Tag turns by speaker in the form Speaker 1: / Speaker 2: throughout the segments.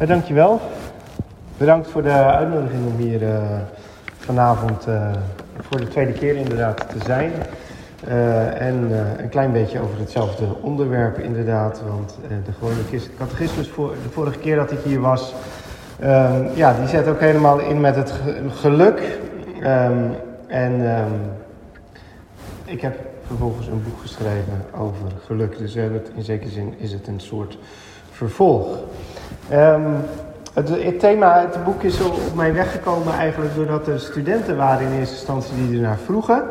Speaker 1: Uh, dankjewel. Bedankt voor de uitnodiging om hier uh, vanavond uh, voor de tweede keer inderdaad te zijn. en een klein beetje over hetzelfde onderwerp inderdaad. Want de gewone catechismus voor, de vorige keer dat ik hier was... Ehm, ja, die zet ook helemaal in met het geluk. Um, en um, ik heb vervolgens een boek geschreven over geluk. Dus in zekere zin is het een soort vervolg. Um, het, het, thema, het boek is op mij weggekomen eigenlijk doordat er studenten waren in eerste instantie die ernaar vroegen.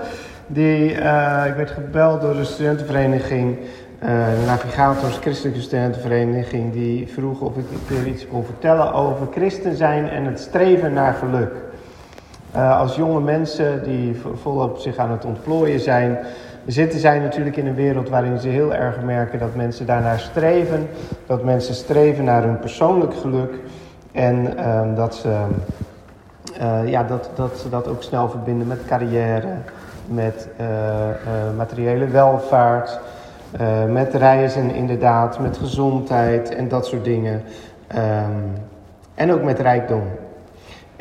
Speaker 1: Die, uh, ik werd gebeld door de studentenvereniging, uh, Navigators, Christelijke Studentenvereniging, die vroegen of ik er iets kon vertellen over christen zijn en het streven naar geluk. Uh, als jonge mensen die volop zich aan het ontplooien zijn, zitten zij natuurlijk in een wereld waarin ze heel erg merken dat mensen daarnaar streven. Dat mensen streven naar hun persoonlijk geluk. En uh, dat, ze, uh, ja, dat, dat ze dat ook snel verbinden met carrière, met uh, materiële welvaart, met reizen inderdaad, met gezondheid en dat soort dingen. Um, en ook met rijkdom.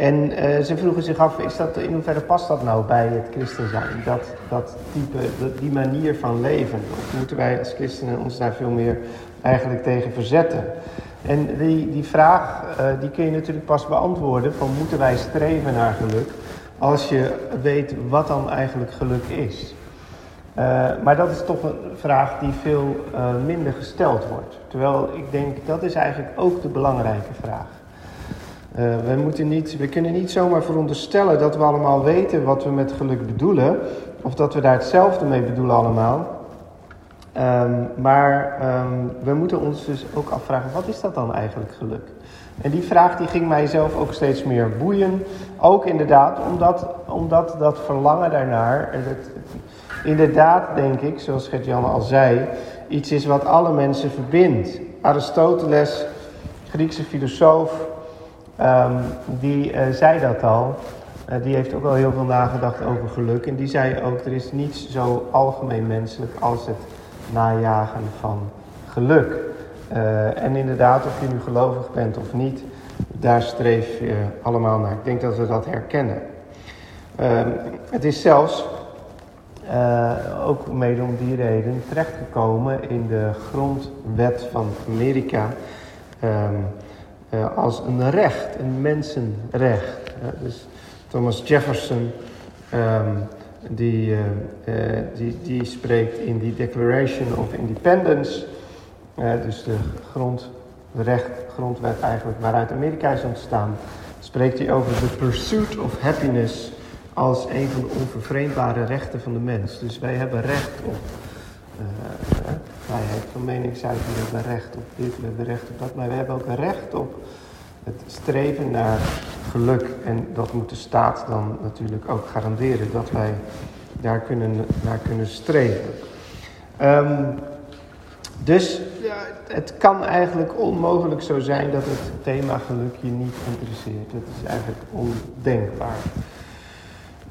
Speaker 1: En uh, ze vroegen zich af, is dat, in hoeverre past dat nou bij het christen zijn? Dat, dat type, die manier van leven. Moeten wij als christenen ons daar veel meer eigenlijk tegen verzetten? En die, die vraag, uh, die kun je natuurlijk pas beantwoorden van moeten wij streven naar geluk? Als je weet wat dan eigenlijk geluk is. Uh, maar dat is toch een vraag die veel minder gesteld wordt. Terwijl ik denk, dat is eigenlijk ook de belangrijke vraag. Uh, we, moeten niet, we kunnen niet zomaar veronderstellen dat we allemaal weten wat we met geluk bedoelen. Of dat we daar hetzelfde mee bedoelen allemaal. Um, maar um, we moeten ons dus ook afvragen, wat is dat dan eigenlijk geluk? En die vraag die ging mijzelf ook steeds meer boeien. Ook inderdaad, omdat, omdat dat verlangen daarnaar, inderdaad denk ik, zoals Gert-Jan al zei, iets is wat alle mensen verbindt. Aristoteles, Griekse filosoof, Um, die uh, zei dat al. Uh, die heeft ook al heel veel nagedacht over geluk. En die zei ook, er is niets zo algemeen menselijk als het najagen van geluk. Uh, en inderdaad, of je nu gelovig bent of niet, daar streef je allemaal naar. Ik denk dat we dat herkennen. Um, het is zelfs ook mede om die reden terechtgekomen in de grondwet van Amerika. Um, uh, als een recht, een mensenrecht. Dus Thomas Jefferson, um, die, uh, die, die spreekt in die Declaration of Independence, dus de grondrecht, grondwet eigenlijk waaruit Amerika is ontstaan, spreekt hij over the pursuit of happiness als een van de onvervreemdbare rechten van de mens. Dus wij hebben recht op vrijheid van meningsuiting, we hebben recht op dit, we hebben recht op dat, maar we hebben ook recht op het streven naar geluk. En dat moet de staat dan natuurlijk ook garanderen dat wij daar kunnen, naar kunnen streven. Um, dus ja, het kan eigenlijk onmogelijk zo zijn dat het thema geluk je niet interesseert. Dat is eigenlijk ondenkbaar.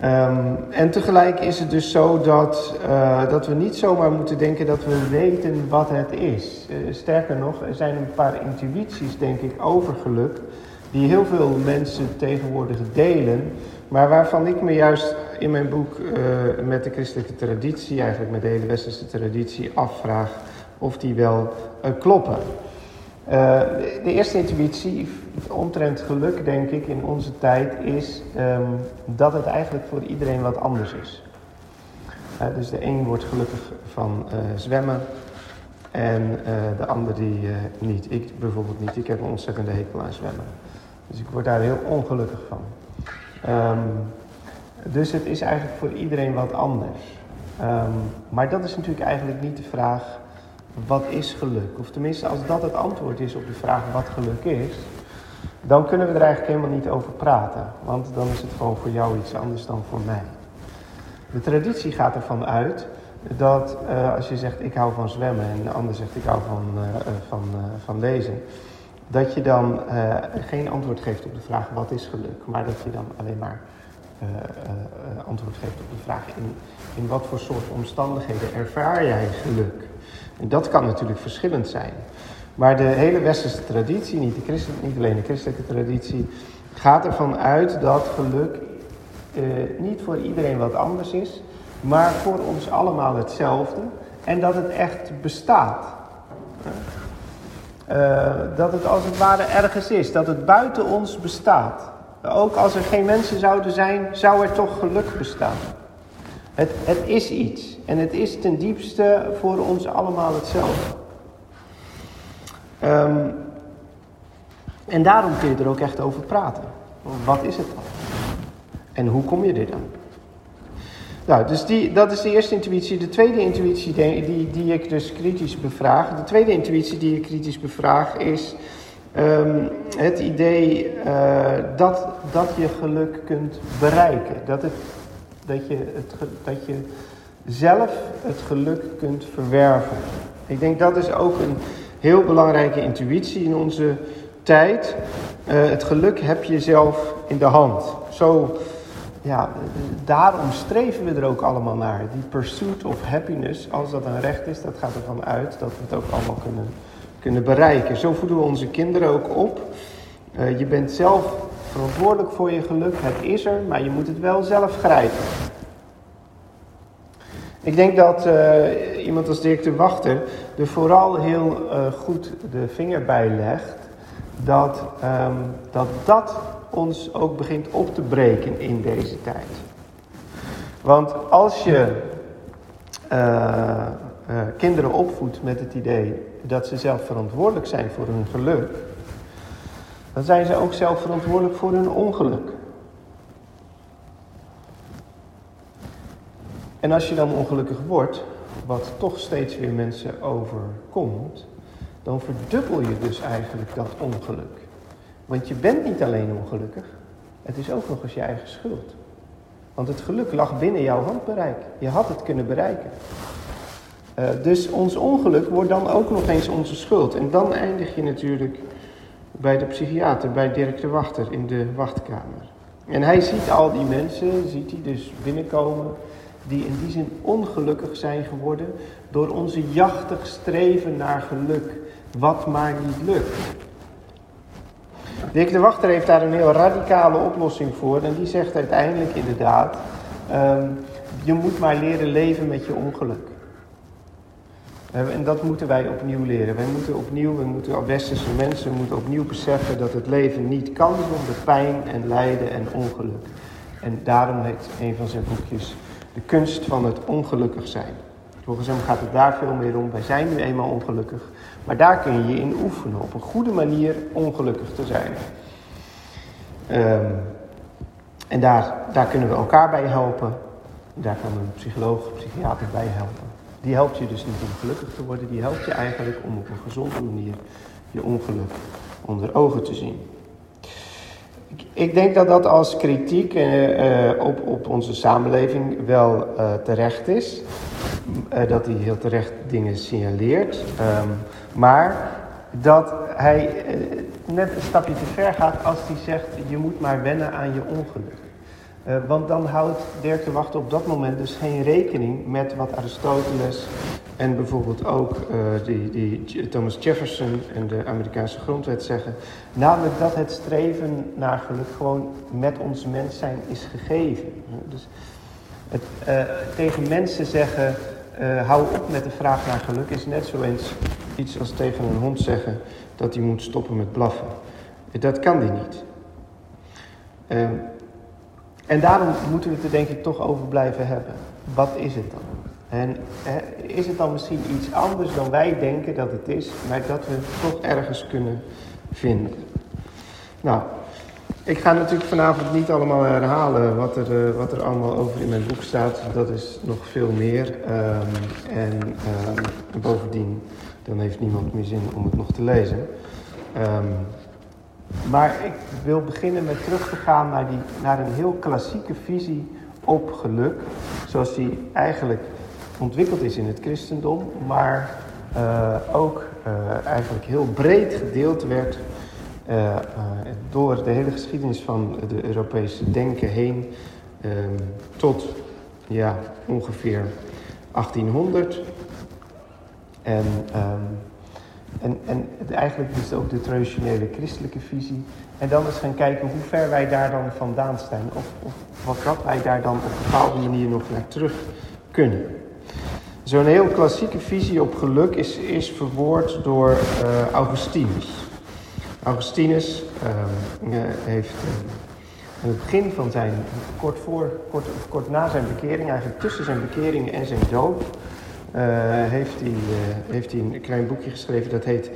Speaker 1: Um, en tegelijk is het dus zo dat, uh, dat we niet zomaar moeten denken dat we weten wat het is. Uh, sterker nog, er zijn een paar intuïties, denk ik, over geluk, die heel veel mensen tegenwoordig delen, maar waarvan ik me juist in mijn boek uh, met de christelijke traditie, eigenlijk met de hele westerse traditie, afvraag of die wel kloppen. De eerste intuïtie omtrent geluk, denk ik, in onze tijd is um, dat het eigenlijk voor iedereen wat anders is. Uh, dus de een wordt gelukkig van uh, zwemmen en de ander die niet. Ik bijvoorbeeld niet. Ik heb een ontzettende hekel aan zwemmen. Dus ik word daar heel ongelukkig van. Um, dus het is eigenlijk voor iedereen wat anders. Um, maar dat is natuurlijk eigenlijk niet de vraag wat is geluk? Of tenminste, als dat het antwoord is op de vraag wat geluk is, dan kunnen we er eigenlijk helemaal niet over praten. Want dan is het gewoon voor jou iets anders dan voor mij. De traditie gaat ervan uit dat uh, als je zegt ik hou van zwemmen en de ander zegt ik hou van, uh, van, uh, van lezen, dat je dan geen antwoord geeft op de vraag wat is geluk, maar dat je dan alleen maar antwoord geeft op de vraag in, in wat voor soort omstandigheden ervaar jij geluk? En dat kan natuurlijk verschillend zijn. Maar de hele westerse traditie, niet, de christen, niet alleen de christelijke traditie, gaat ervan uit dat geluk eh, niet voor iedereen wat anders is, maar voor ons allemaal hetzelfde. En dat het echt bestaat. Uh, dat het als het ware ergens is, dat het buiten ons bestaat. Ook als er geen mensen zouden zijn, zou er toch geluk bestaan. Het, het is iets en het is ten diepste voor ons allemaal hetzelfde. Um, en daarom kun je er ook echt over praten. Wat is het dan? En hoe kom je er dan? Nou, dus die, dat is de eerste intuïtie. De tweede intuïtie die, die, ik dus kritisch bevraag. De tweede intuïtie die ik kritisch bevraag is um, het idee uh, dat, dat je geluk kunt bereiken. Dat, het, dat, je het, dat je zelf het geluk kunt verwerven. Ik denk dat is ook een heel belangrijke intuïtie in onze tijd. Uh, het geluk heb je zelf in de hand. Zo ja, daarom streven we er ook allemaal naar. Die pursuit of happiness, als dat een recht is, dat gaat ervan uit dat we het ook allemaal kunnen, kunnen bereiken. Zo voeden we onze kinderen ook op. Uh, je bent zelf verantwoordelijk voor je geluk. Het is er, maar je moet het wel zelf grijpen. Ik denk dat uh, iemand als Dirk de Wachter er vooral heel uh, goed de vinger bij legt dat um, dat, dat ons ook begint op te breken in deze tijd. Want als je uh, kinderen opvoedt met het idee dat ze zelf verantwoordelijk zijn voor hun geluk, dan zijn ze ook zelf verantwoordelijk voor hun ongeluk. En als je dan ongelukkig wordt, wat toch steeds weer mensen overkomt, dan verdubbel je dus eigenlijk dat ongeluk. Want je bent niet alleen ongelukkig, het is ook nog eens je eigen schuld. Want het geluk lag binnen jouw handbereik. Je had het kunnen bereiken. Uh, dus ons ongeluk wordt dan ook nog eens onze schuld. En dan eindig je natuurlijk bij de psychiater, bij Dirk de Wachter in de wachtkamer. En hij ziet al die mensen, ziet hij dus binnenkomen, die in die zin ongelukkig zijn geworden door onze jachtig streven naar geluk, wat maar niet lukt. Dick de Wachter heeft daar een heel radicale oplossing voor. En die zegt uiteindelijk inderdaad, um, je moet maar leren leven met je ongeluk. En dat moeten wij opnieuw leren. Wij moeten opnieuw, we moeten westerse mensen moeten opnieuw beseffen dat het leven niet kan zonder pijn en lijden en ongeluk. En daarom heet een van zijn boekjes De kunst van het ongelukkig zijn. Volgens hem gaat het daar veel meer om. Wij zijn nu eenmaal ongelukkig. Maar daar kun je je in oefenen. Op een goede manier ongelukkig te zijn. Um, en daar, daar kunnen we elkaar bij helpen. Daar kan een psycholoog, een psychiater bij helpen. Die helpt je dus niet om gelukkig te worden. Die helpt je eigenlijk om op een gezonde manier je ongeluk onder ogen te zien. Ik, denk dat dat als kritiek uh, op, op onze samenleving wel uh, terecht is. dat hij heel terecht dingen signaleert. Um, maar dat hij eh, net een stapje te ver gaat als hij zegt: je moet maar wennen aan je ongeluk. Want dan houdt Dirk de Wacht op dat moment dus geen rekening met wat Aristoteles en bijvoorbeeld ook uh, die, die Thomas Jefferson en de Amerikaanse grondwet zeggen. Namelijk dat het streven naar geluk gewoon met ons mens zijn is gegeven. Dus het, uh, tegen mensen zeggen, hou op met de vraag naar geluk is net zo eens iets als tegen een hond zeggen dat hij moet stoppen met blaffen. Dat kan die niet. Um, en daarom moeten we het er denk ik toch over blijven hebben. Wat is het dan? En is het dan misschien iets anders dan wij denken dat het is, maar dat we het toch ergens kunnen vinden? Nou, ik ga natuurlijk vanavond niet allemaal herhalen wat er, uh, wat er allemaal over in mijn boek staat. Dat is nog veel meer. Um, en um, bovendien dan heeft niemand meer zin om het nog te lezen. Um, maar ik wil beginnen met terug te gaan naar, die, naar een heel klassieke visie op geluk. Zoals die eigenlijk ontwikkeld is in het christendom, maar uh, ook uh, eigenlijk heel breed gedeeld werd uh, door de hele geschiedenis van de Europese denken heen um, tot ja, ongeveer 1800. En um, En, en eigenlijk is het ook de traditionele christelijke visie. En dan eens gaan kijken hoe ver wij daar dan vandaan staan. Of, of wat wij daar dan op een bepaalde manier nog naar terug kunnen. Zo'n heel klassieke visie op geluk is, is verwoord door uh, Augustinus. Augustinus uh, heeft uh, aan het begin van zijn, kort, voor, kort, kort na zijn bekering, eigenlijk tussen zijn bekering en zijn dood, heeft, hij, heeft hij een klein boekje geschreven dat heet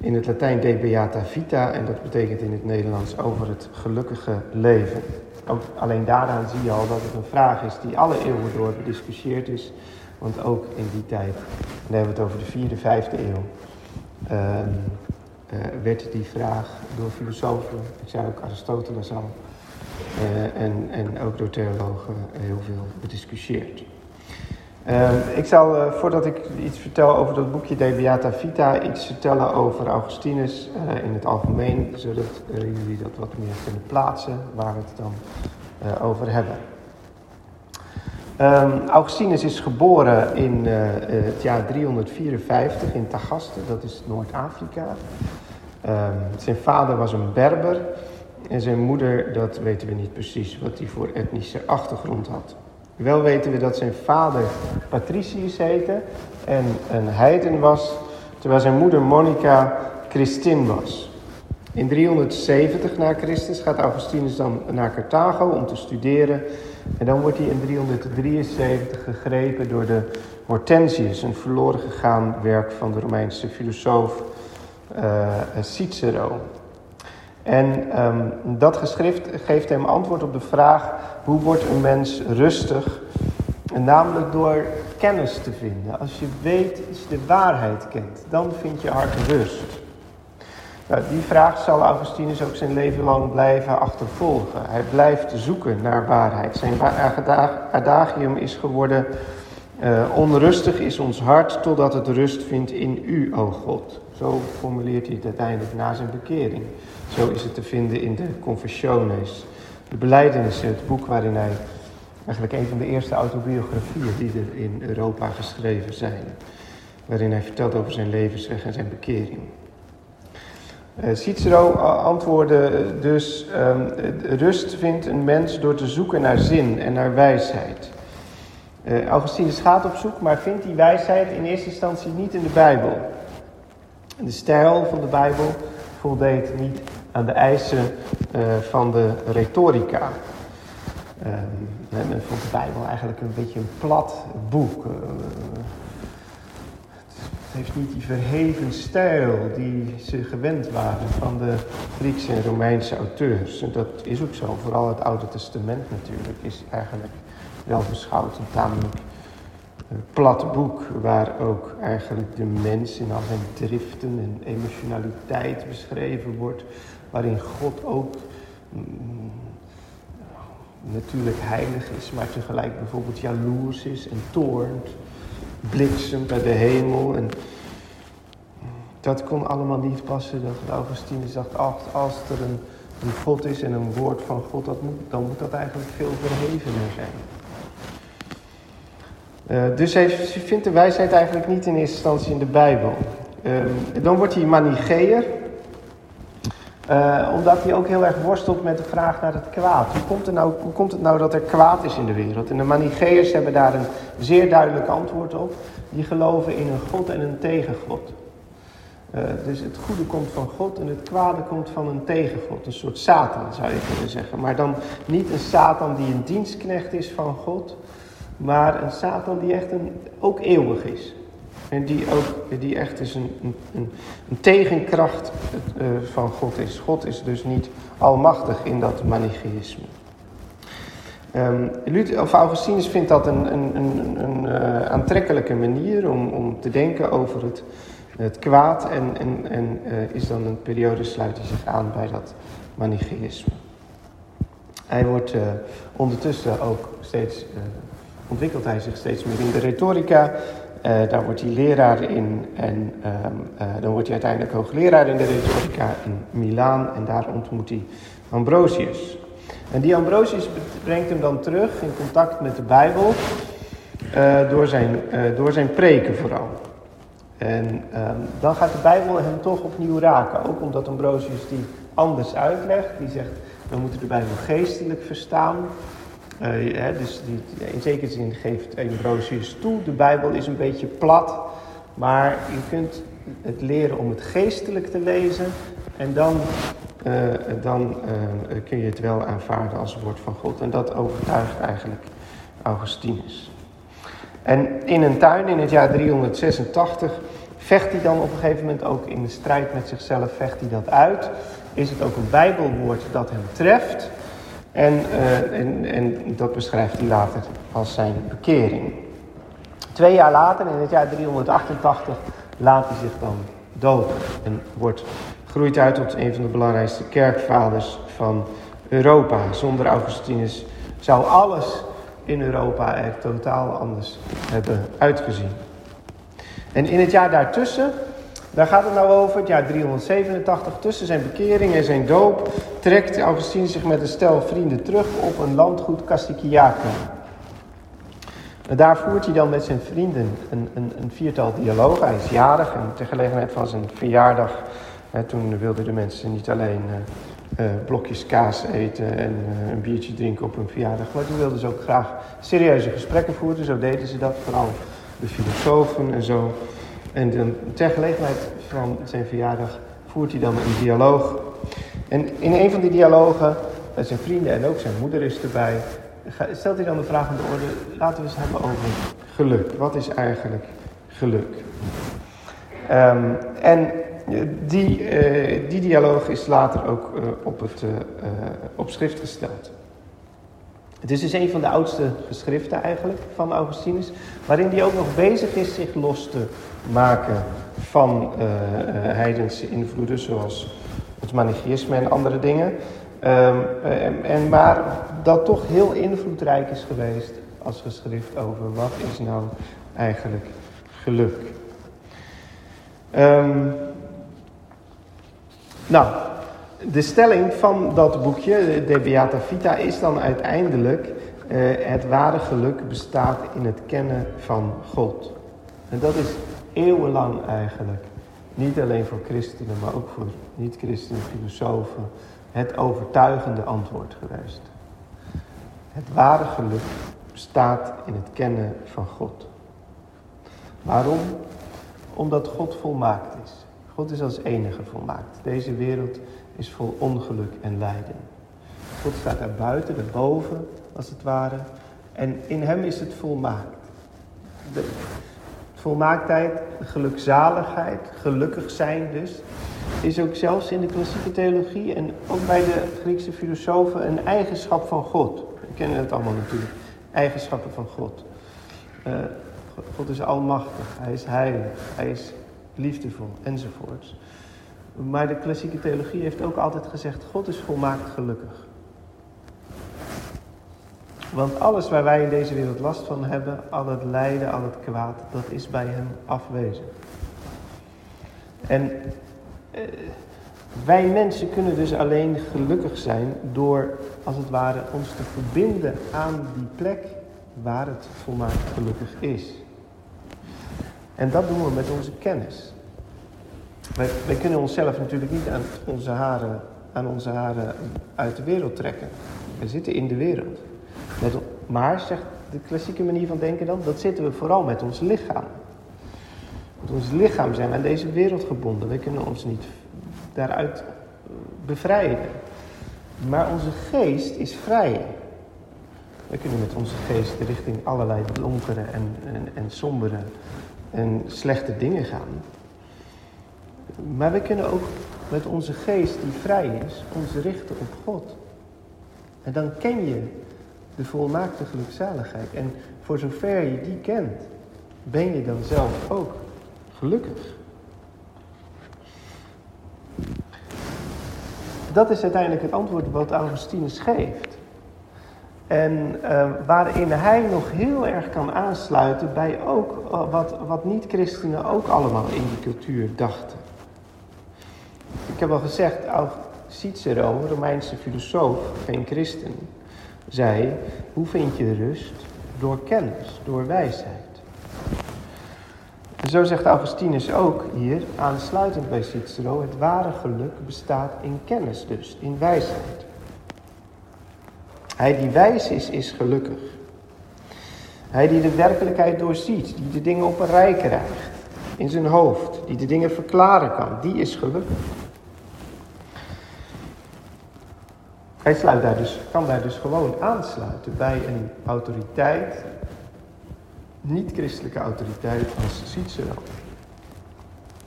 Speaker 1: in het Latijn De Beata Vita en dat betekent in het Nederlands over het gelukkige leven. Ook alleen daaraan zie je al dat het een vraag is die alle eeuwen door bediscussieerd is. Want ook in die tijd, en dan hebben we het over de vierde, vijfde eeuw, uh, uh, werd die vraag door filosofen, ik zei ook Aristoteles al, uh, en, en ook door theologen heel veel bediscussieerd. Uh, ik zal, uh, voordat ik iets vertel over dat boekje De Beata Vita, iets vertellen over Augustinus in het algemeen, zodat jullie dat wat meer kunnen plaatsen waar we het dan over hebben. Um, Augustinus is geboren in het jaar 354 in Tagaste, dat is Noord-Afrika. Um, zijn vader was een Berber en zijn moeder, dat weten we niet precies wat hij voor etnische achtergrond had. Wel weten we dat zijn vader Patricius heette en een heiden was, terwijl zijn moeder Monica Christin was. In 370 na Christus gaat Augustinus dan naar Carthago om te studeren. En dan wordt hij in 373 gegrepen door de Hortensius, een verloren gegaan werk van de Romeinse filosoof uh, Cicero. En um, dat geschrift geeft hem antwoord op de vraag: hoe wordt een mens rustig? En namelijk door kennis te vinden. Als je weet, als je de waarheid kent, dan vind je hart rust. Nou, die vraag zal Augustinus ook zijn leven lang blijven achtervolgen. Hij blijft zoeken naar waarheid. Zijn adagium is geworden: uh, onrustig is ons hart totdat het rust vindt in U, o God. Zo formuleert hij het uiteindelijk na zijn bekering. Zo is het te vinden in de Confessiones, de beleidenissen, het boek waarin hij eigenlijk een van de eerste autobiografieën die er in Europa geschreven zijn. Waarin hij vertelt over zijn levensweg en zijn bekering. Uh, Cicero antwoordde dus: um, Rust vindt een mens door te zoeken naar zin en naar wijsheid. Uh, Augustinus gaat op zoek, maar vindt die wijsheid in eerste instantie niet in de Bijbel. De stijl van de Bijbel voldeed niet aan de eisen van de retorica. Uh, men vond de Bijbel eigenlijk een beetje een plat boek. Heeft niet die verheven stijl die ze gewend waren van de Griekse en Romeinse auteurs. En dat is ook zo. Vooral het Oude Testament natuurlijk is eigenlijk wel beschouwd een tamelijk plat boek waar ook eigenlijk de mens in al zijn driften en emotionaliteit beschreven wordt, waarin God ook mm, natuurlijk heilig is, maar tegelijk bijvoorbeeld jaloers is en toornt, bliksemt bij de hemel. En dat kon allemaal niet passen. Dat Augustinus dacht, als er een, een God is en een woord van God, dat dan moet dat eigenlijk veel verhevener zijn. Uh, dus hij vindt de wijsheid eigenlijk niet in eerste instantie in de Bijbel. Uh, dan wordt hij manicheer. Uh, omdat hij ook heel erg worstelt met de vraag naar het kwaad. Hoe komt, het nou, hoe komt het nou dat er kwaad is in de wereld? En de manicheërs hebben daar een zeer duidelijk antwoord op. Die geloven in een God en een tegengod. Uh, dus het goede komt van God en het kwade komt van een tegengod. Een soort Satan zou je kunnen zeggen. Maar dan niet een Satan die een dienstknecht is van God. Maar een Satan die echt een, ook eeuwig is. En die ook die echt is een, een, een tegenkracht uh, van God is. God is dus niet almachtig in dat manicheïsme. Um, Luther, of Augustinus vindt dat een, een, een, een uh, aantrekkelijke manier om, om te denken over het, het kwaad. En, en, en uh, is dan een periode sluit hij zich aan bij dat manicheïsme. Hij wordt ondertussen ook steeds ontwikkelt hij zich steeds meer in de retorica. Uh, daar wordt hij leraar in en um, uh, dan wordt hij uiteindelijk hoogleraar in de retorica in Milaan en daar ontmoet hij Ambrosius. En die Ambrosius brengt hem dan terug in contact met de Bijbel uh, door, zijn, door zijn preken vooral. En ehm, dan gaat de Bijbel hem toch opnieuw raken. Ook omdat Ambrosius die anders uitlegt. Die zegt, we moeten de Bijbel geestelijk verstaan. Uh, hè, dus die, in zekere zin geeft Ambrosius toe, de Bijbel is een beetje plat. Maar je kunt het leren om het geestelijk te lezen. En dan, uh, dan uh, kun je het wel aanvaarden als woord van God. En dat overtuigt eigenlijk Augustinus. En in een tuin in het jaar 386 vecht hij dan op een gegeven moment ook in de strijd met zichzelf, vecht hij dat uit. Is het ook een bijbelwoord dat hem treft. En, uh, en, en dat beschrijft hij later als zijn bekering. Twee jaar later, in het jaar 388, laat hij zich dan doden. En wordt, groeit uit tot een van de belangrijkste kerkvaders van Europa. Zonder Augustinus zou alles in Europa er totaal anders hebben uitgezien. En in het jaar daartussen, daar gaat het nou over, het jaar 387, tussen zijn bekering en zijn doop, trekt Augustinus zich met een stel vrienden terug op een landgoed Casticiaca. En daar voert hij dan met zijn vrienden een, een, een viertal dialogen. Hij is jarig en ter gelegenheid van zijn verjaardag, hè, toen wilden de mensen niet alleen uh, uh, blokjes kaas eten en uh, een biertje drinken op hun verjaardag, maar toen wilden ze ook graag serieuze gesprekken voeren. Zo deden ze dat, vooral de filosofen en zo. En dan, ter gelegenheid van zijn verjaardag voert hij dan een dialoog. En in een van die dialogen, met zijn vrienden en ook zijn moeder is erbij, stelt hij dan de vraag aan de orde, laten we eens hebben over geluk. Wat is eigenlijk geluk? Um, en die, uh, die dialoog is later ook op, het, op schrift gesteld. Het is dus een van de oudste geschriften eigenlijk van Augustinus, waarin hij ook nog bezig is zich los te maken van heidense invloeden, zoals het manichaïsme en andere dingen. Um, en, maar dat toch heel invloedrijk is geweest als geschrift over wat is nou eigenlijk geluk. Um, nou, de stelling van dat boekje, De Beata Vita, is dan uiteindelijk... Uh, het ware geluk bestaat in het kennen van God. En dat is eeuwenlang eigenlijk. Niet alleen voor christenen, maar ook voor niet-christenen, filosofen. Het overtuigende antwoord geweest. Het ware geluk bestaat in het kennen van God. Waarom? Omdat God volmaakt is. God is als enige volmaakt. Deze wereld is vol ongeluk en lijden. God staat daar buiten, daarboven, als het ware. En in hem is het volmaakt. De volmaaktheid, gelukzaligheid, gelukkig zijn dus, is ook zelfs in de klassieke theologie en ook bij de Griekse filosofen een eigenschap van God. We kennen het allemaal natuurlijk, eigenschappen van God. Uh, God is almachtig, hij is heilig, hij is liefdevol enzovoorts. Maar de klassieke theologie heeft ook altijd gezegd: God is volmaakt gelukkig. Want alles waar wij in deze wereld last van hebben, al het lijden, al het kwaad, dat is bij hem afwezig. En eh, wij mensen kunnen dus alleen gelukkig zijn door, als het ware, ons te verbinden aan die plek waar het volmaakt gelukkig is. En dat doen we met onze kennis. Wij, wij kunnen onszelf natuurlijk niet aan onze, haren, aan onze haren uit de wereld trekken. We zitten in de wereld. Maar, zegt de klassieke manier van denken dan, dat zitten we vooral met ons lichaam. Met ons lichaam zijn we aan deze wereld gebonden. We kunnen ons niet daaruit bevrijden. Maar onze geest is vrij. We kunnen met onze geest richting allerlei donkere en, en, en sombere en slechte dingen gaan. Maar we kunnen ook met onze geest die vrij is, ons richten op God. En dan ken je de volmaakte gelukzaligheid. En voor zover je die kent, ben je dan zelf ook gelukkig. Dat is uiteindelijk het antwoord wat Augustinus geeft. En uh, waarin hij nog heel erg kan aansluiten bij ook uh, wat, wat niet-christenen ook allemaal in die cultuur dachten. Ik heb al gezegd, Cicero, Romeinse filosoof, geen christen, zei: Hoe vind je rust? Door kennis, door wijsheid. Zo zegt Augustinus ook hier, aansluitend bij Cicero, het ware geluk bestaat in kennis dus, in wijsheid. Hij die wijs is, is gelukkig. Hij die de werkelijkheid doorziet, die de dingen op een rij krijgt in zijn hoofd, die de dingen verklaren kan, die is gelukkig. Hij sluit daar dus, kan daar dus gewoon aansluiten bij een autoriteit, niet-christelijke autoriteit als Cicero.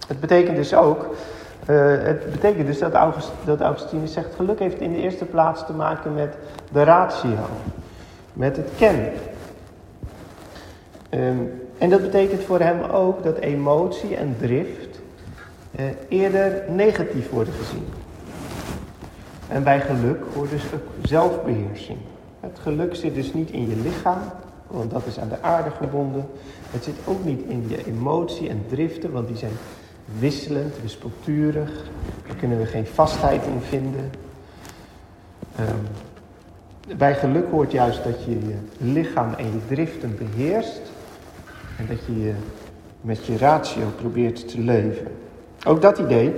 Speaker 1: Het betekent dus ook, uh, het betekent dus dat, August, dat Augustinus zegt, geluk heeft in de eerste plaats te maken met de ratio, met het kennen. Um, en dat betekent voor hem ook dat emotie en drift uh, eerder negatief worden gezien. En bij geluk hoort dus ook zelfbeheersing. Het geluk zit dus niet in je lichaam, want dat is aan de aarde gebonden. Het zit ook niet in je emotie en driften, want die zijn wisselend, wispelturig. Daar kunnen we geen vastheid in vinden. Um, bij geluk hoort juist dat je je lichaam en je driften beheerst. En dat je met je ratio probeert te leven. Ook dat idee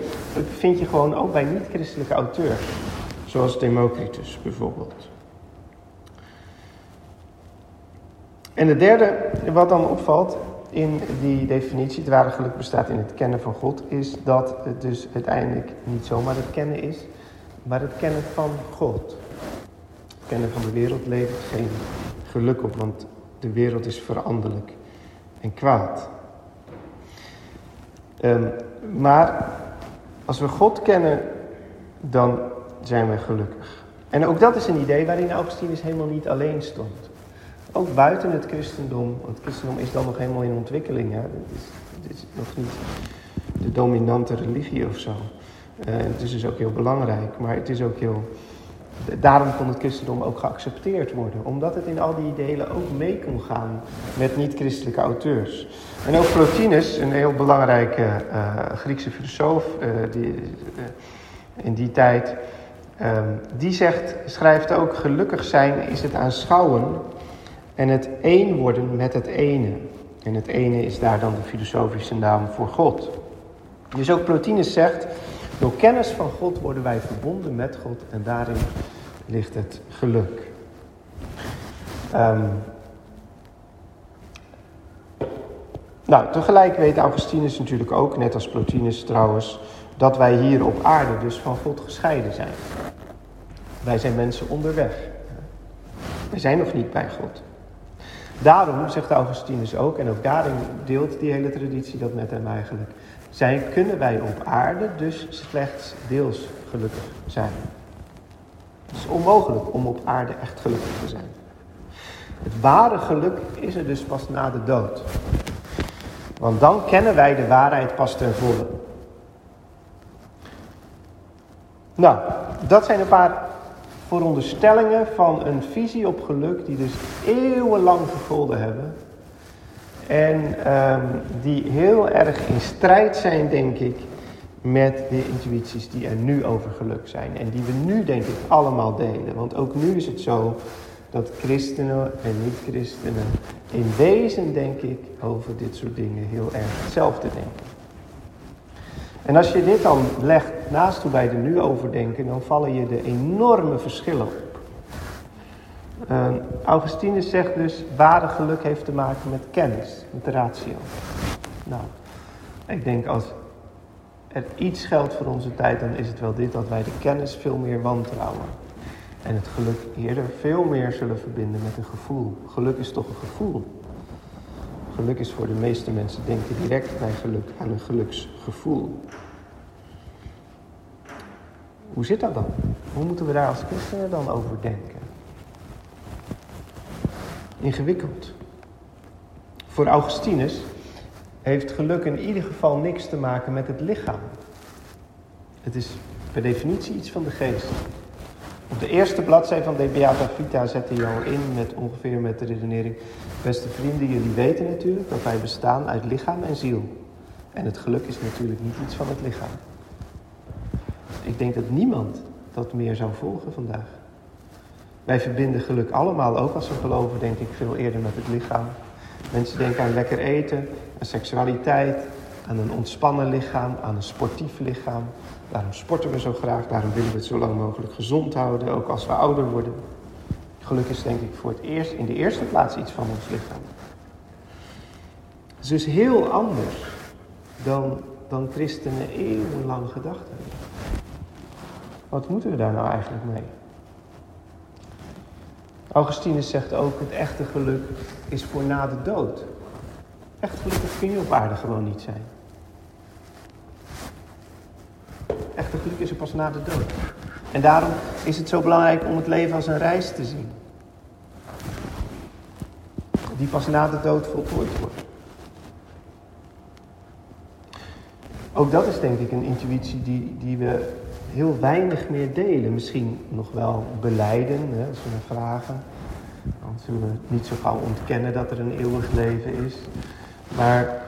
Speaker 1: vind je gewoon ook bij niet-christelijke auteurs. Zoals Democritus bijvoorbeeld. En het derde wat dan opvalt in die definitie, het ware geluk bestaat in het kennen van God, is dat het dus uiteindelijk niet zomaar het kennen is, maar het kennen van God. Het kennen van de wereld levert geen geluk op, want de wereld is veranderlijk en kwaad. Um, maar als we God kennen, dan zijn we gelukkig. En ook dat is een idee waarin Augustinus helemaal niet alleen stond. Ook buiten het christendom, want het christendom is dan nog helemaal in ontwikkeling. Hè? Het, is, het is nog niet de dominante religie of zo. Uh, het is dus ook heel belangrijk, maar het is ook heel. Daarom kon het christendom ook geaccepteerd worden, omdat het in al die delen ook mee kon gaan met niet-christelijke auteurs. En ook Plotinus, een heel belangrijke uh, Griekse filosoof uh, die, in die tijd, Um, die zegt, schrijft ook, gelukkig zijn is het aanschouwen en het één worden met het ene. En het ene is daar dan de filosofische naam voor God. Dus ook Plotinus zegt, door kennis van God worden wij verbonden met God en daarin ligt het geluk. Um, nou, tegelijk weet Augustinus natuurlijk ook, net als Plotinus trouwens, dat wij hier op aarde dus van God gescheiden zijn. Wij zijn mensen onderweg. We zijn nog niet bij God. Daarom, zegt Augustinus ook, en ook daarin deelt die hele traditie dat met hem eigenlijk. Zijn, kunnen wij op aarde dus slechts deels gelukkig zijn. Het is onmogelijk om op aarde echt gelukkig te zijn. Het ware geluk is er dus pas na de dood. Want dan kennen wij de waarheid pas ten volle. Nou, dat zijn een paar veronderstellingen van een visie op geluk die dus eeuwenlang gegolden hebben. En um, die heel erg in strijd zijn, denk ik, met de intuïties die er nu over geluk zijn. En die we nu, denk ik, allemaal delen. Want ook nu is het zo dat christenen en niet-christenen in wezen, denk ik, over dit soort dingen heel erg hetzelfde denken. En als je dit dan legt naast hoe wij er nu over denken, dan vallen je de enorme verschillen op. Uh, Augustinus zegt dus, ware geluk heeft te maken met kennis, met de ratio. Nou, ik denk als er iets geldt voor onze tijd, dan is het wel dit, dat wij de kennis veel meer wantrouwen. En het geluk eerder veel meer zullen verbinden met een gevoel. Geluk is toch een gevoel. Geluk is voor de meeste mensen denken direct bij geluk aan een geluksgevoel. Hoe zit dat dan? Hoe moeten we daar als christenen dan over denken? Ingewikkeld. Voor Augustinus heeft geluk in ieder geval niks te maken met het lichaam. Het is per definitie iets van de geest. Op de eerste bladzij van De Beata Vita zette hij al in met ongeveer met de redenering... Beste vrienden, jullie weten natuurlijk dat wij bestaan uit lichaam en ziel. En het geluk is natuurlijk niet iets van het lichaam. Ik denk dat niemand dat meer zou volgen vandaag. Wij verbinden geluk allemaal, ook als we geloven, denk ik, veel eerder met het lichaam. Mensen denken aan lekker eten, aan seksualiteit, aan een ontspannen lichaam, aan een sportief lichaam. Daarom sporten we zo graag, daarom willen we het zo lang mogelijk gezond houden, ook als we ouder worden. Geluk is denk ik voor het eerst, in de eerste plaats iets van ons lichaam. Het is dus heel anders dan, dan christenen eeuwenlang gedacht hebben. Wat moeten we daar nou eigenlijk mee? Augustinus zegt ook, het echte geluk is voor na de dood. Echt gelukkig kun je op aarde gewoon niet zijn. Echte geluk is er pas na de dood. En daarom is het zo belangrijk om het leven als een reis te zien. Die pas na de dood voltooid wordt. Ook dat is denk ik een intuïtie die, die we heel weinig meer delen. Misschien nog wel beleiden, hè, als we naar vragen. Dan zullen we niet zo gauw ontkennen dat er een eeuwig leven is. Maar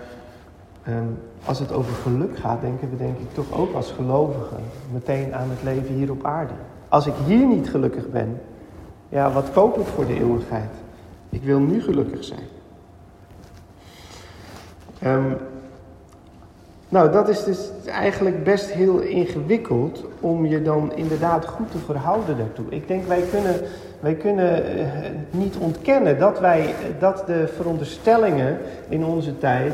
Speaker 1: ehm, als het over geluk gaat, denken we denk ik toch ook als gelovigen meteen aan het leven hier op aarde. Als ik hier niet gelukkig ben, ja, wat koop ik voor de eeuwigheid? Ik wil nu gelukkig zijn. Um, nou, dat is dus eigenlijk best heel ingewikkeld om je dan inderdaad goed te verhouden daartoe. Ik denk, wij kunnen, wij kunnen uh, niet ontkennen dat, wij, dat de veronderstellingen in onze tijd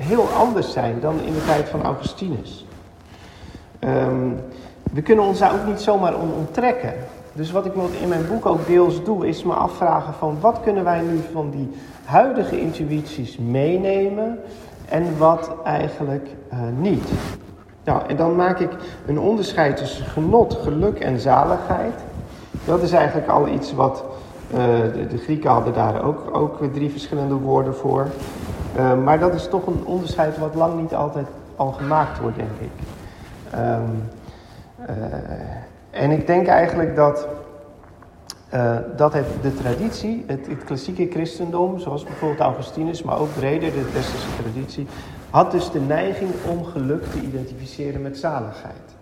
Speaker 1: heel anders zijn dan in de tijd van Augustinus. Um, we kunnen ons daar ook niet zomaar om onttrekken. Dus wat ik in mijn boek ook deels doe, is me afvragen van wat kunnen wij nu van die huidige intuïties meenemen en wat eigenlijk uh, niet. Nou, en dan maak ik een onderscheid tussen genot, geluk en zaligheid. Dat is eigenlijk al iets wat uh, de, de, Grieken hadden daar ook, ook drie verschillende woorden voor. Uh, maar dat is toch een onderscheid wat lang niet altijd al gemaakt wordt, denk ik. Um, en ik denk eigenlijk dat uh, dat heeft de traditie, het, het, klassieke christendom, zoals bijvoorbeeld Augustinus, maar ook breder de westerse traditie, had dus de neiging om geluk te identificeren met zaligheid.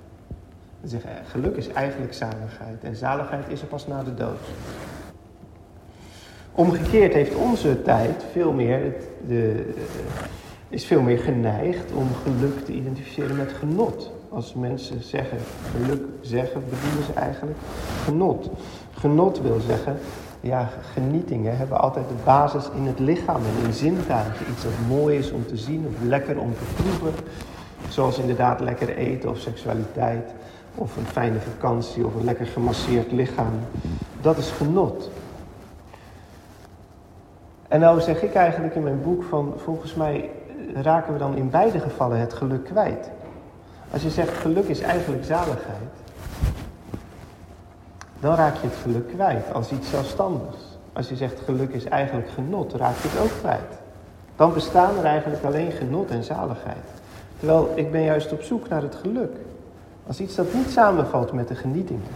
Speaker 1: Ze zeggen, geluk is eigenlijk zaligheid en zaligheid is er pas na de dood. Omgekeerd heeft onze tijd veel meer, de, is veel meer geneigd om geluk te identificeren met genot. Als mensen zeggen, geluk zeggen, bedoelen ze eigenlijk genot. Genot wil zeggen, ja, genietingen hebben altijd de basis in het lichaam en in zintuigen. Iets dat mooi is om te zien of lekker om te proeven. Zoals inderdaad lekker eten of seksualiteit. Of een fijne vakantie of een lekker gemasseerd lichaam. Dat is genot. En nou zeg ik eigenlijk in mijn boek van, volgens mij raken we dan in beide gevallen het geluk kwijt. Als je zegt geluk is eigenlijk zaligheid, dan raak je het geluk kwijt als iets zelfstandigs. Als je zegt geluk is eigenlijk genot, raak je het ook kwijt. Dan bestaan er eigenlijk alleen genot en zaligheid. Terwijl ik ben juist op zoek naar het geluk. Als iets dat niet samenvalt met de genietingen.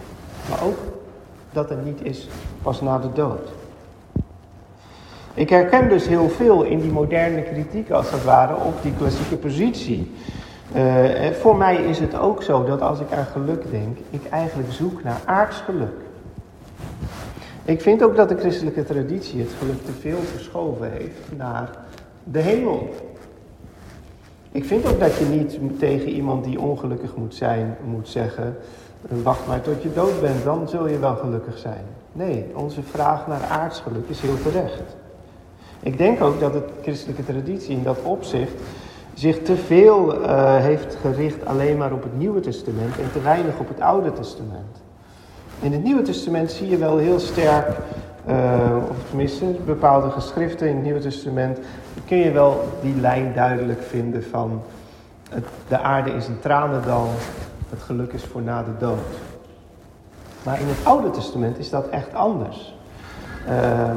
Speaker 1: Maar ook dat er niet is pas na de dood. Ik herken dus heel veel in die moderne kritiek als het ware op die klassieke positie. Uh, voor mij is het ook zo dat als ik aan geluk denk, ik eigenlijk zoek naar aards geluk. Ik vind ook dat de christelijke traditie het geluk te veel verschoven heeft naar de hemel. Ik vind ook dat je niet tegen iemand die ongelukkig moet zijn, moet zeggen: wacht maar tot je dood bent, dan zul je wel gelukkig zijn. Nee, onze vraag naar aards geluk is heel terecht. Ik denk ook dat de christelijke traditie in dat opzicht zich te veel uh, heeft gericht alleen maar op het Nieuwe Testament en te weinig op het Oude Testament. In het Nieuwe Testament zie je wel heel sterk, uh, of tenminste bepaalde geschriften in het Nieuwe Testament, kun je wel die lijn duidelijk vinden van het, de aarde is een tranendal, het geluk is voor na de dood. Maar in het Oude Testament is dat echt anders. Uh,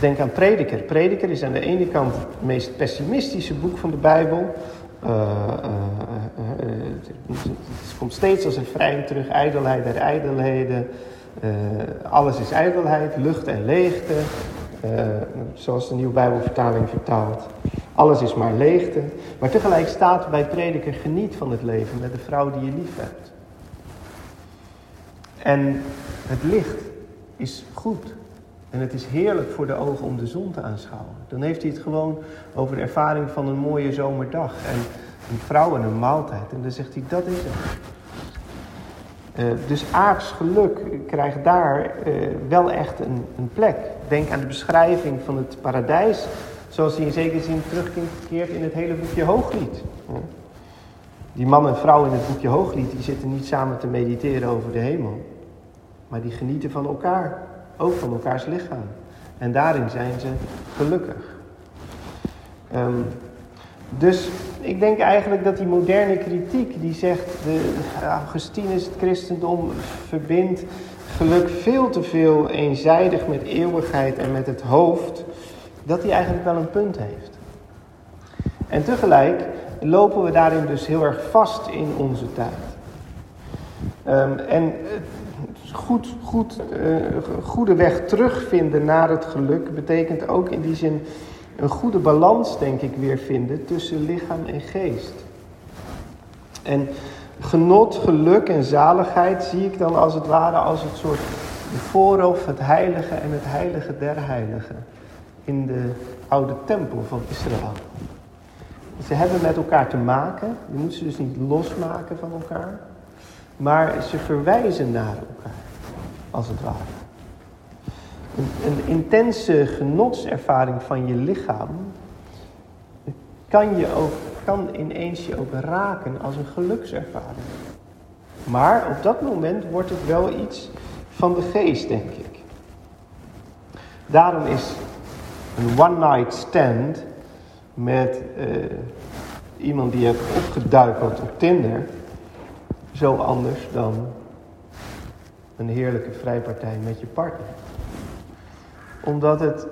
Speaker 1: Denk aan Prediker. Prediker is aan de ene kant het meest pessimistische boek van de Bijbel. Uh, het komt steeds als een vrij terug, ijdelheid der ijdelheden. alles is ijdelheid, lucht en leegte. zoals de Nieuwe Bijbelvertaling vertaalt. Alles is maar leegte. Maar tegelijk staat bij Prediker geniet van het leven met de vrouw die je lief hebt. En het licht is goed. En het is heerlijk voor de ogen om de zon te aanschouwen. Dan heeft hij het gewoon over de ervaring van een mooie zomerdag. En een vrouw en een maaltijd. En dan zegt hij, dat is het. Uh, dus aards geluk krijgt daar uh, wel echt een, een, plek. Denk aan de beschrijving van het paradijs, zoals die in zekere zin terugkeert in het hele boekje Hooglied. Die man en vrouw in het boekje Hooglied, die zitten niet samen te mediteren over de hemel. Maar die genieten van elkaar, ook van elkaars lichaam. En daarin zijn ze gelukkig. Um, dus ik denk eigenlijk dat die moderne kritiek die zegt, de, Augustinus, het christendom verbindt geluk veel te veel eenzijdig met eeuwigheid en met het hoofd, dat die eigenlijk wel een punt heeft. En tegelijk lopen we daarin dus heel erg vast in onze tijd. Um, en goed, goed, uh, goede weg terugvinden naar het geluk betekent ook in die zin een goede balans, denk ik, weer vinden tussen lichaam en geest. En genot, geluk en zaligheid zie ik dan als het ware als het soort voorhoofd, het heilige en het heilige der heiligen in de oude tempel van Israël. Ze hebben met elkaar te maken, je moet ze dus niet losmaken van elkaar, maar ze verwijzen naar elkaar, als het ware. Een, intense genotservaring van je lichaam kan, je ook, kan ineens je ook raken als een gelukservaring. Maar op dat moment wordt het wel iets van de geest, denk ik. Daarom is een one-night stand met uh, iemand die je hebt opgeduikeld op Tinder zo anders dan een heerlijke vrijpartij met je partner omdat het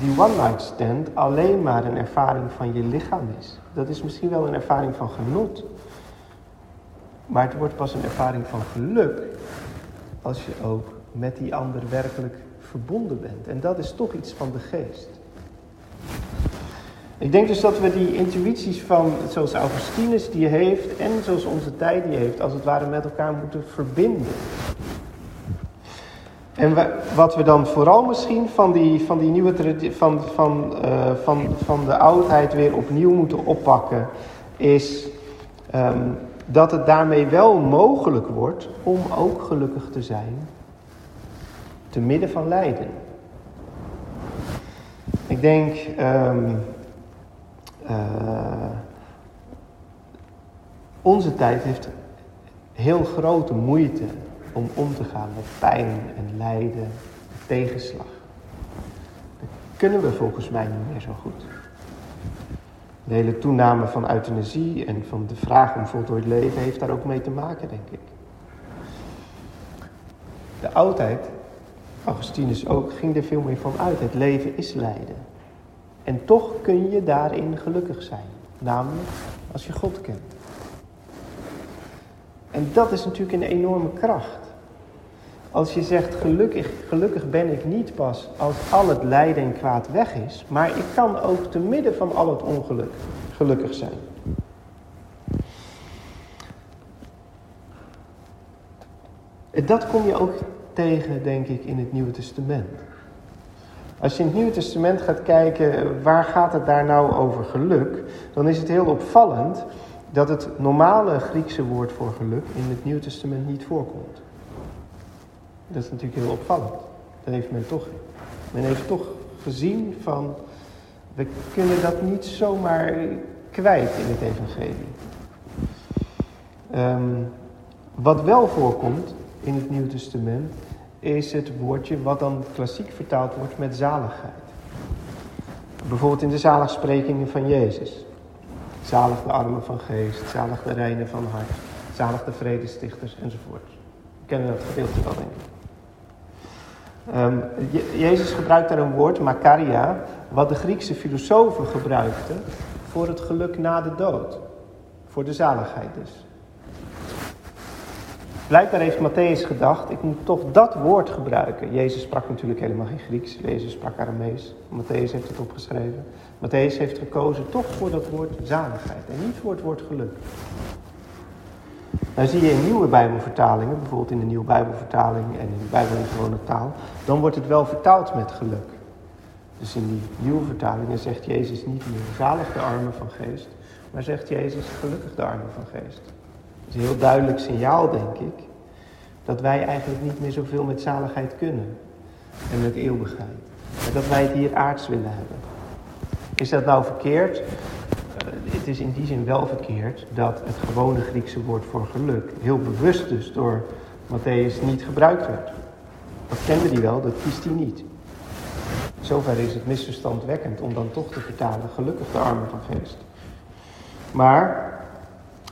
Speaker 1: die one-night stand alleen maar een ervaring van je lichaam is. Dat is misschien wel een ervaring van genot. Maar het wordt pas een ervaring van geluk als je ook met die ander werkelijk verbonden bent. En dat is toch iets van de geest. Ik denk dus dat we die intuïties van, zoals Augustinus die heeft en zoals onze tijd die heeft, als het ware met elkaar moeten verbinden. En wat we dan vooral misschien van die, van die nieuwe van, van, uh, van, van de oudheid weer opnieuw moeten oppakken, is um, dat het daarmee wel mogelijk wordt om ook gelukkig te zijn te midden van lijden. Ik denk um, uh, onze tijd heeft heel grote moeite om om te gaan met pijn en lijden, tegenslag. Dat kunnen we volgens mij niet meer zo goed. De hele toename van euthanasie en van de vraag om voltooid leven heeft daar ook mee te maken, denk ik. De oudheid, Augustinus ook, ging er veel meer van uit. Het leven is lijden. En toch kun je daarin gelukkig zijn. Namelijk als je God kent. En dat is natuurlijk een enorme kracht. Als je zegt, gelukkig, gelukkig ben ik niet pas als al het lijden en kwaad weg is, maar ik kan ook te midden van al het ongeluk gelukkig zijn. Dat kom je ook tegen, denk ik, in het Nieuwe Testament. Als je in het Nieuwe Testament gaat kijken, waar gaat het daar nou over geluk? Dan is het heel opvallend dat het normale Griekse woord voor geluk in het Nieuwe Testament niet voorkomt. Dat is natuurlijk heel opvallend. Dan heeft men toch, men heeft toch gezien van, we kunnen dat niet zomaar kwijt in het evangelie. Um, wat wel voorkomt in het Nieuwe Testament, is het woordje wat dan klassiek vertaald wordt met zaligheid. Bijvoorbeeld in de zaligsprekingen van Jezus. Zalig de armen van geest, zalig de reinen van hart, zalig de vredestichters enzovoort. We kennen dat gedeelte wel, denk ik. Um, Jezus gebruikt daar een woord, makaria, wat de Griekse filosofen gebruikten voor het geluk na de dood. Voor de zaligheid dus. Blijkbaar heeft Matthäus gedacht, ik moet toch dat woord gebruiken. Jezus sprak natuurlijk helemaal geen Grieks, Jezus sprak Aramees. Matthäus heeft het opgeschreven. Matthäus heeft gekozen toch voor dat woord zaligheid en niet voor het woord geluk. Nou zie je in nieuwe Bijbelvertalingen, bijvoorbeeld in de Nieuwe Bijbelvertaling en in de Bijbel in gewone taal, dan wordt het wel vertaald met geluk. Dus in die nieuwe vertalingen zegt Jezus niet meer zalig de armen van geest, maar zegt Jezus gelukkig de armen van geest. Dat is een heel duidelijk signaal, denk ik, dat wij eigenlijk niet meer zoveel met zaligheid kunnen en met eeuwigheid. En dat wij het hier aards willen hebben. Is dat nou verkeerd? Het is in die zin wel verkeerd dat het gewone Griekse woord voor geluk heel bewust dus door Matthäus niet gebruikt werd. Dat kende hij wel, dat kiest hij niet. Zover is het misverstandwekkend om dan toch te vertalen gelukkig de armen van geest. Maar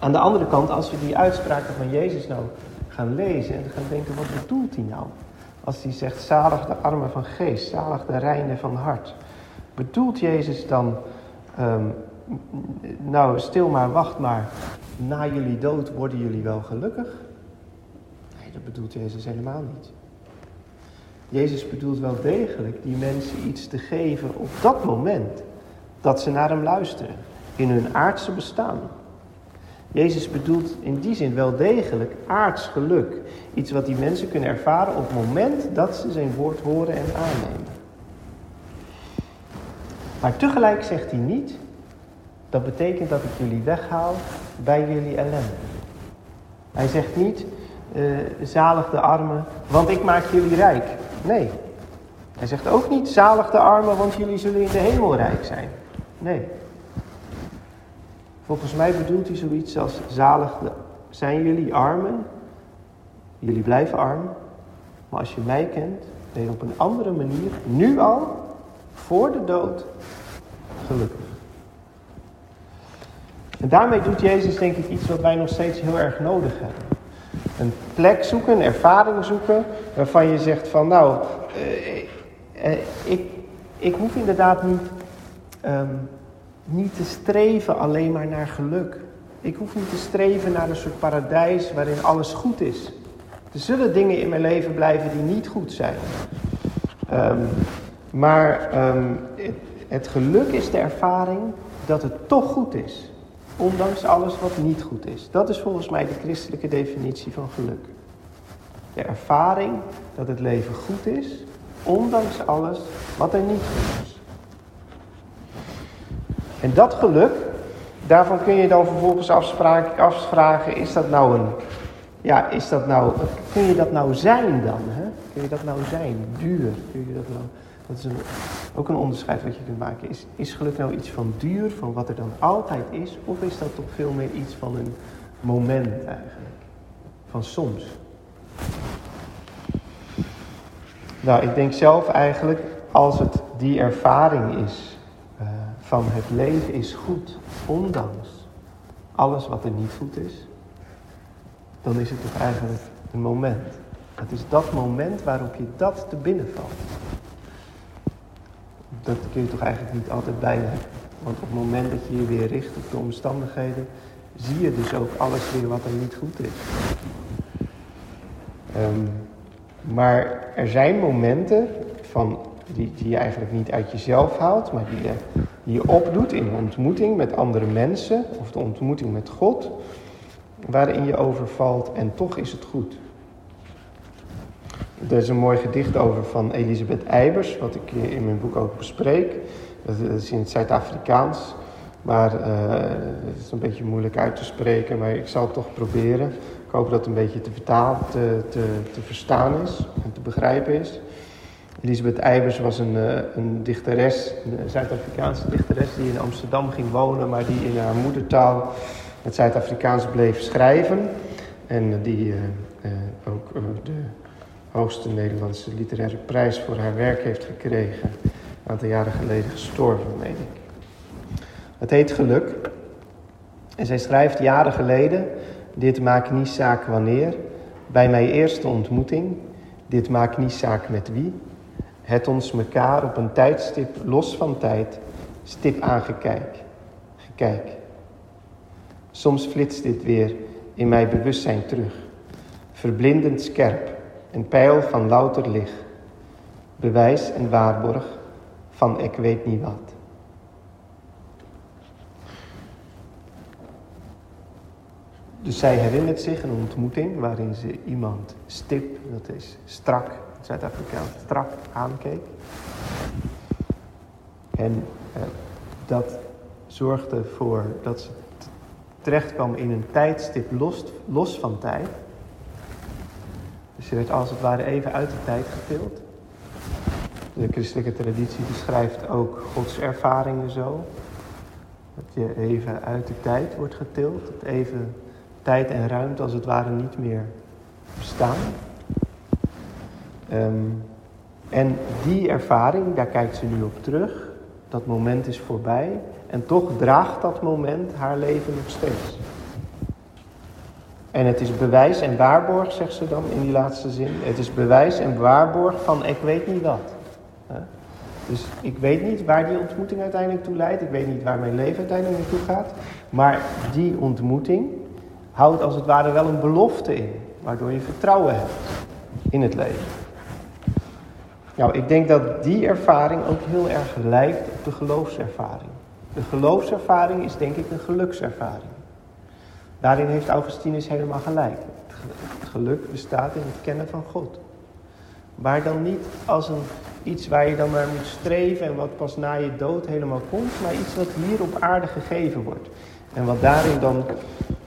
Speaker 1: aan de andere kant, als we die uitspraken van Jezus nou gaan lezen en gaan denken, wat bedoelt hij nou? Als hij zegt, zalig de armen van geest, zalig de reinen van hart. Bedoelt Jezus dan ehm, nou stil maar, wacht maar, na jullie dood worden jullie wel gelukkig? Nee, dat bedoelt Jezus helemaal niet. Jezus bedoelt wel degelijk die mensen iets te geven op dat moment dat ze naar hem luisteren, in hun aardse bestaan. Jezus bedoelt in die zin wel degelijk aards geluk. Iets wat die mensen kunnen ervaren op het moment dat ze zijn woord horen en aannemen. Maar tegelijk zegt hij niet, dat betekent dat ik jullie weghaal bij jullie ellende. Hij zegt niet, uh, zalig de armen, want ik maak jullie rijk. Nee. Hij zegt ook niet, zalig de armen, want jullie zullen in de hemel rijk zijn. Nee. Volgens mij bedoelt hij zoiets als, zalig zijn jullie armen, jullie blijven arm, maar als je mij kent, ben je op een andere manier, nu al, voor de dood, gelukkig. En daarmee doet Jezus denk ik iets wat wij nog steeds heel erg nodig hebben. Een plek zoeken, een ervaring zoeken, waarvan je zegt van nou, eh, eh, ik, ik hoef inderdaad niet, ehm, niet te streven alleen maar naar geluk. Ik hoef niet te streven naar een soort paradijs waarin alles goed is. Er zullen dingen in mijn leven blijven die niet goed zijn. Ehm, maar ehm, het, het geluk is de ervaring dat het toch goed is. Ondanks alles wat niet goed is. Dat is volgens mij de christelijke definitie van geluk. De ervaring dat het leven goed is, ondanks alles wat er niet goed is. En dat geluk, daarvan kun je dan vervolgens afvragen, is dat nou een, ja, is dat nou, kun je dat nou zijn dan? Hè? Kun je dat nou zijn? Duur, kun je dat nou dat is ook een onderscheid wat je kunt maken. Is, is geluk nou iets van duur, van wat er dan altijd is? Of is dat toch veel meer iets van een moment eigenlijk? Van soms? Nou, ik denk zelf eigenlijk, als het die ervaring is uh, van het leven is goed, ondanks alles wat er niet goed is, dan is het toch eigenlijk een moment. Het is dat moment waarop je dat te binnen valt dat kun je toch eigenlijk niet altijd bijleggen. Want op het moment dat je je weer richt op de omstandigheden, zie je dus ook alles weer wat er niet goed is. Ehm, maar er zijn momenten van, die, die je eigenlijk niet uit jezelf haalt, maar die je, die je opdoet in ontmoeting met andere mensen of de ontmoeting met God, waarin je overvalt en toch is het goed. Er is een mooi gedicht over van Elisabeth Eibers, wat ik in mijn boek ook bespreek. Dat is in het Zuid-Afrikaans, maar uh, het is een beetje moeilijk uit te spreken, maar ik zal het toch proberen. Ik hoop dat het een beetje te, vertalen, te, te, te verstaan is en te begrijpen is. Elisabeth Eibers was een, uh, een dichteres, een Zuid-Afrikaanse dichteres die in Amsterdam ging wonen, maar die in haar moedertaal het Zuid-Afrikaans bleef schrijven. En die uh, ook de hoogste Nederlandse literaire prijs voor haar werk heeft gekregen. Een aantal jaren geleden gestorven, meen ik. Het heet Geluk. En zij schrijft jaren geleden, dit maakt niet zaak wanneer, bij mijn eerste ontmoeting, dit maakt niet zaak met wie, het ons mekaar op een tijdstip los van tijd, stip aangekijk, gekijk. Soms flitst dit weer in mijn bewustzijn terug, verblindend scherp, een pijl van louter licht, bewijs en waarborg van ik weet niet wat. Dus zij herinnert zich een ontmoeting waarin ze iemand stip, dat is strak, Zuid-Afrikaans strak aankeek. En eh, dat zorgde ervoor dat ze terecht kwam in een tijdstip los, los van tijd. Dus je werd als het ware even uit de tijd getild. De christelijke traditie beschrijft ook Gods ervaringen zo. Dat je even uit de tijd wordt getild. Dat even tijd en ruimte als het ware niet meer bestaan. Ehm, en die ervaring, daar kijkt ze nu op terug. Dat moment is voorbij. En toch draagt dat moment haar leven nog steeds. En het is bewijs en waarborg, zegt ze dan in die laatste zin. Het is bewijs en waarborg van ik weet niet wat. Dus ik weet niet waar die ontmoeting uiteindelijk toe leidt. Ik weet niet waar mijn leven uiteindelijk naartoe gaat. Maar die ontmoeting houdt als het ware wel een belofte in. Waardoor je vertrouwen hebt in het leven. Nou, ik denk dat die ervaring ook heel erg lijkt op de geloofservaring. De geloofservaring is denk ik een gelukservaring. Daarin heeft Augustinus helemaal gelijk. Het geluk bestaat in het kennen van God. Maar dan niet als een, iets waar je dan naar moet streven en wat pas na je dood helemaal komt, maar iets wat hier op aarde gegeven wordt. En wat daarin dan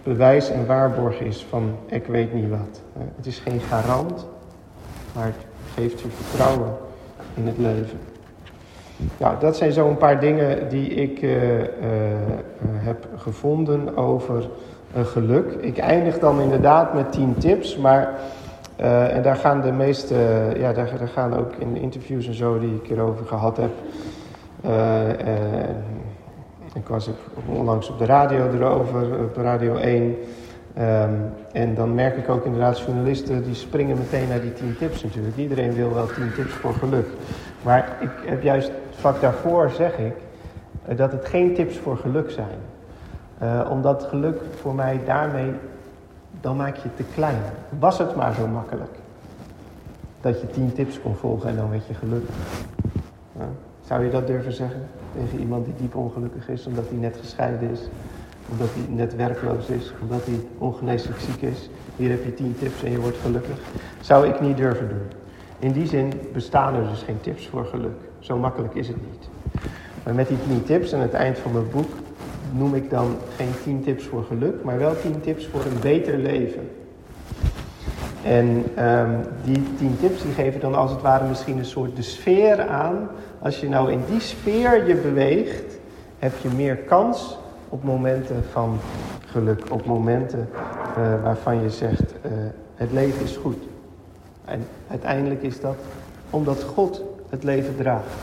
Speaker 1: bewijs en waarborg is van ik weet niet wat. Het is geen garant, maar het geeft je vertrouwen in het leven. Nou, dat zijn zo een paar dingen die ik uh, uh, heb gevonden over geluk. Ik eindig dan inderdaad met tien tips, maar uh, en daar gaan de meeste, ja, daar, gaan ook in interviews en zo die ik erover gehad heb. ik was ook onlangs op de radio erover, op Radio 1. Um, ehm, en dan merk ik ook inderdaad journalisten die springen meteen naar die 10 tips natuurlijk. Iedereen wil wel 10 tips voor geluk. Maar ik heb juist vlak daarvoor zeg ik dat het geen tips voor geluk zijn. Uh, omdat geluk voor mij daarmee, dan maak je het te klein. Was het maar zo makkelijk. Dat je 10 tips kon volgen en dan werd je gelukkig. Zou je dat durven zeggen tegen iemand die diep ongelukkig is omdat hij net gescheiden is? Omdat hij net werkloos is, omdat hij ongeneeslijk ziek is. Hier heb je 10 tips en je wordt gelukkig. Zou ik niet durven doen. In die zin bestaan er dus geen tips voor geluk. Zo makkelijk is het niet. Maar met die 10 tips aan het eind van mijn boek noem ik dan geen 10 tips voor geluk, maar wel 10 tips voor een beter leven. En um, die 10 tips die geven dan als het ware misschien een soort de sfeer aan. Als je nou in die sfeer je beweegt, heb je meer kans op momenten van geluk. Op momenten uh, waarvan je zegt, uh, het leven is goed. En uiteindelijk is dat omdat God het leven draagt.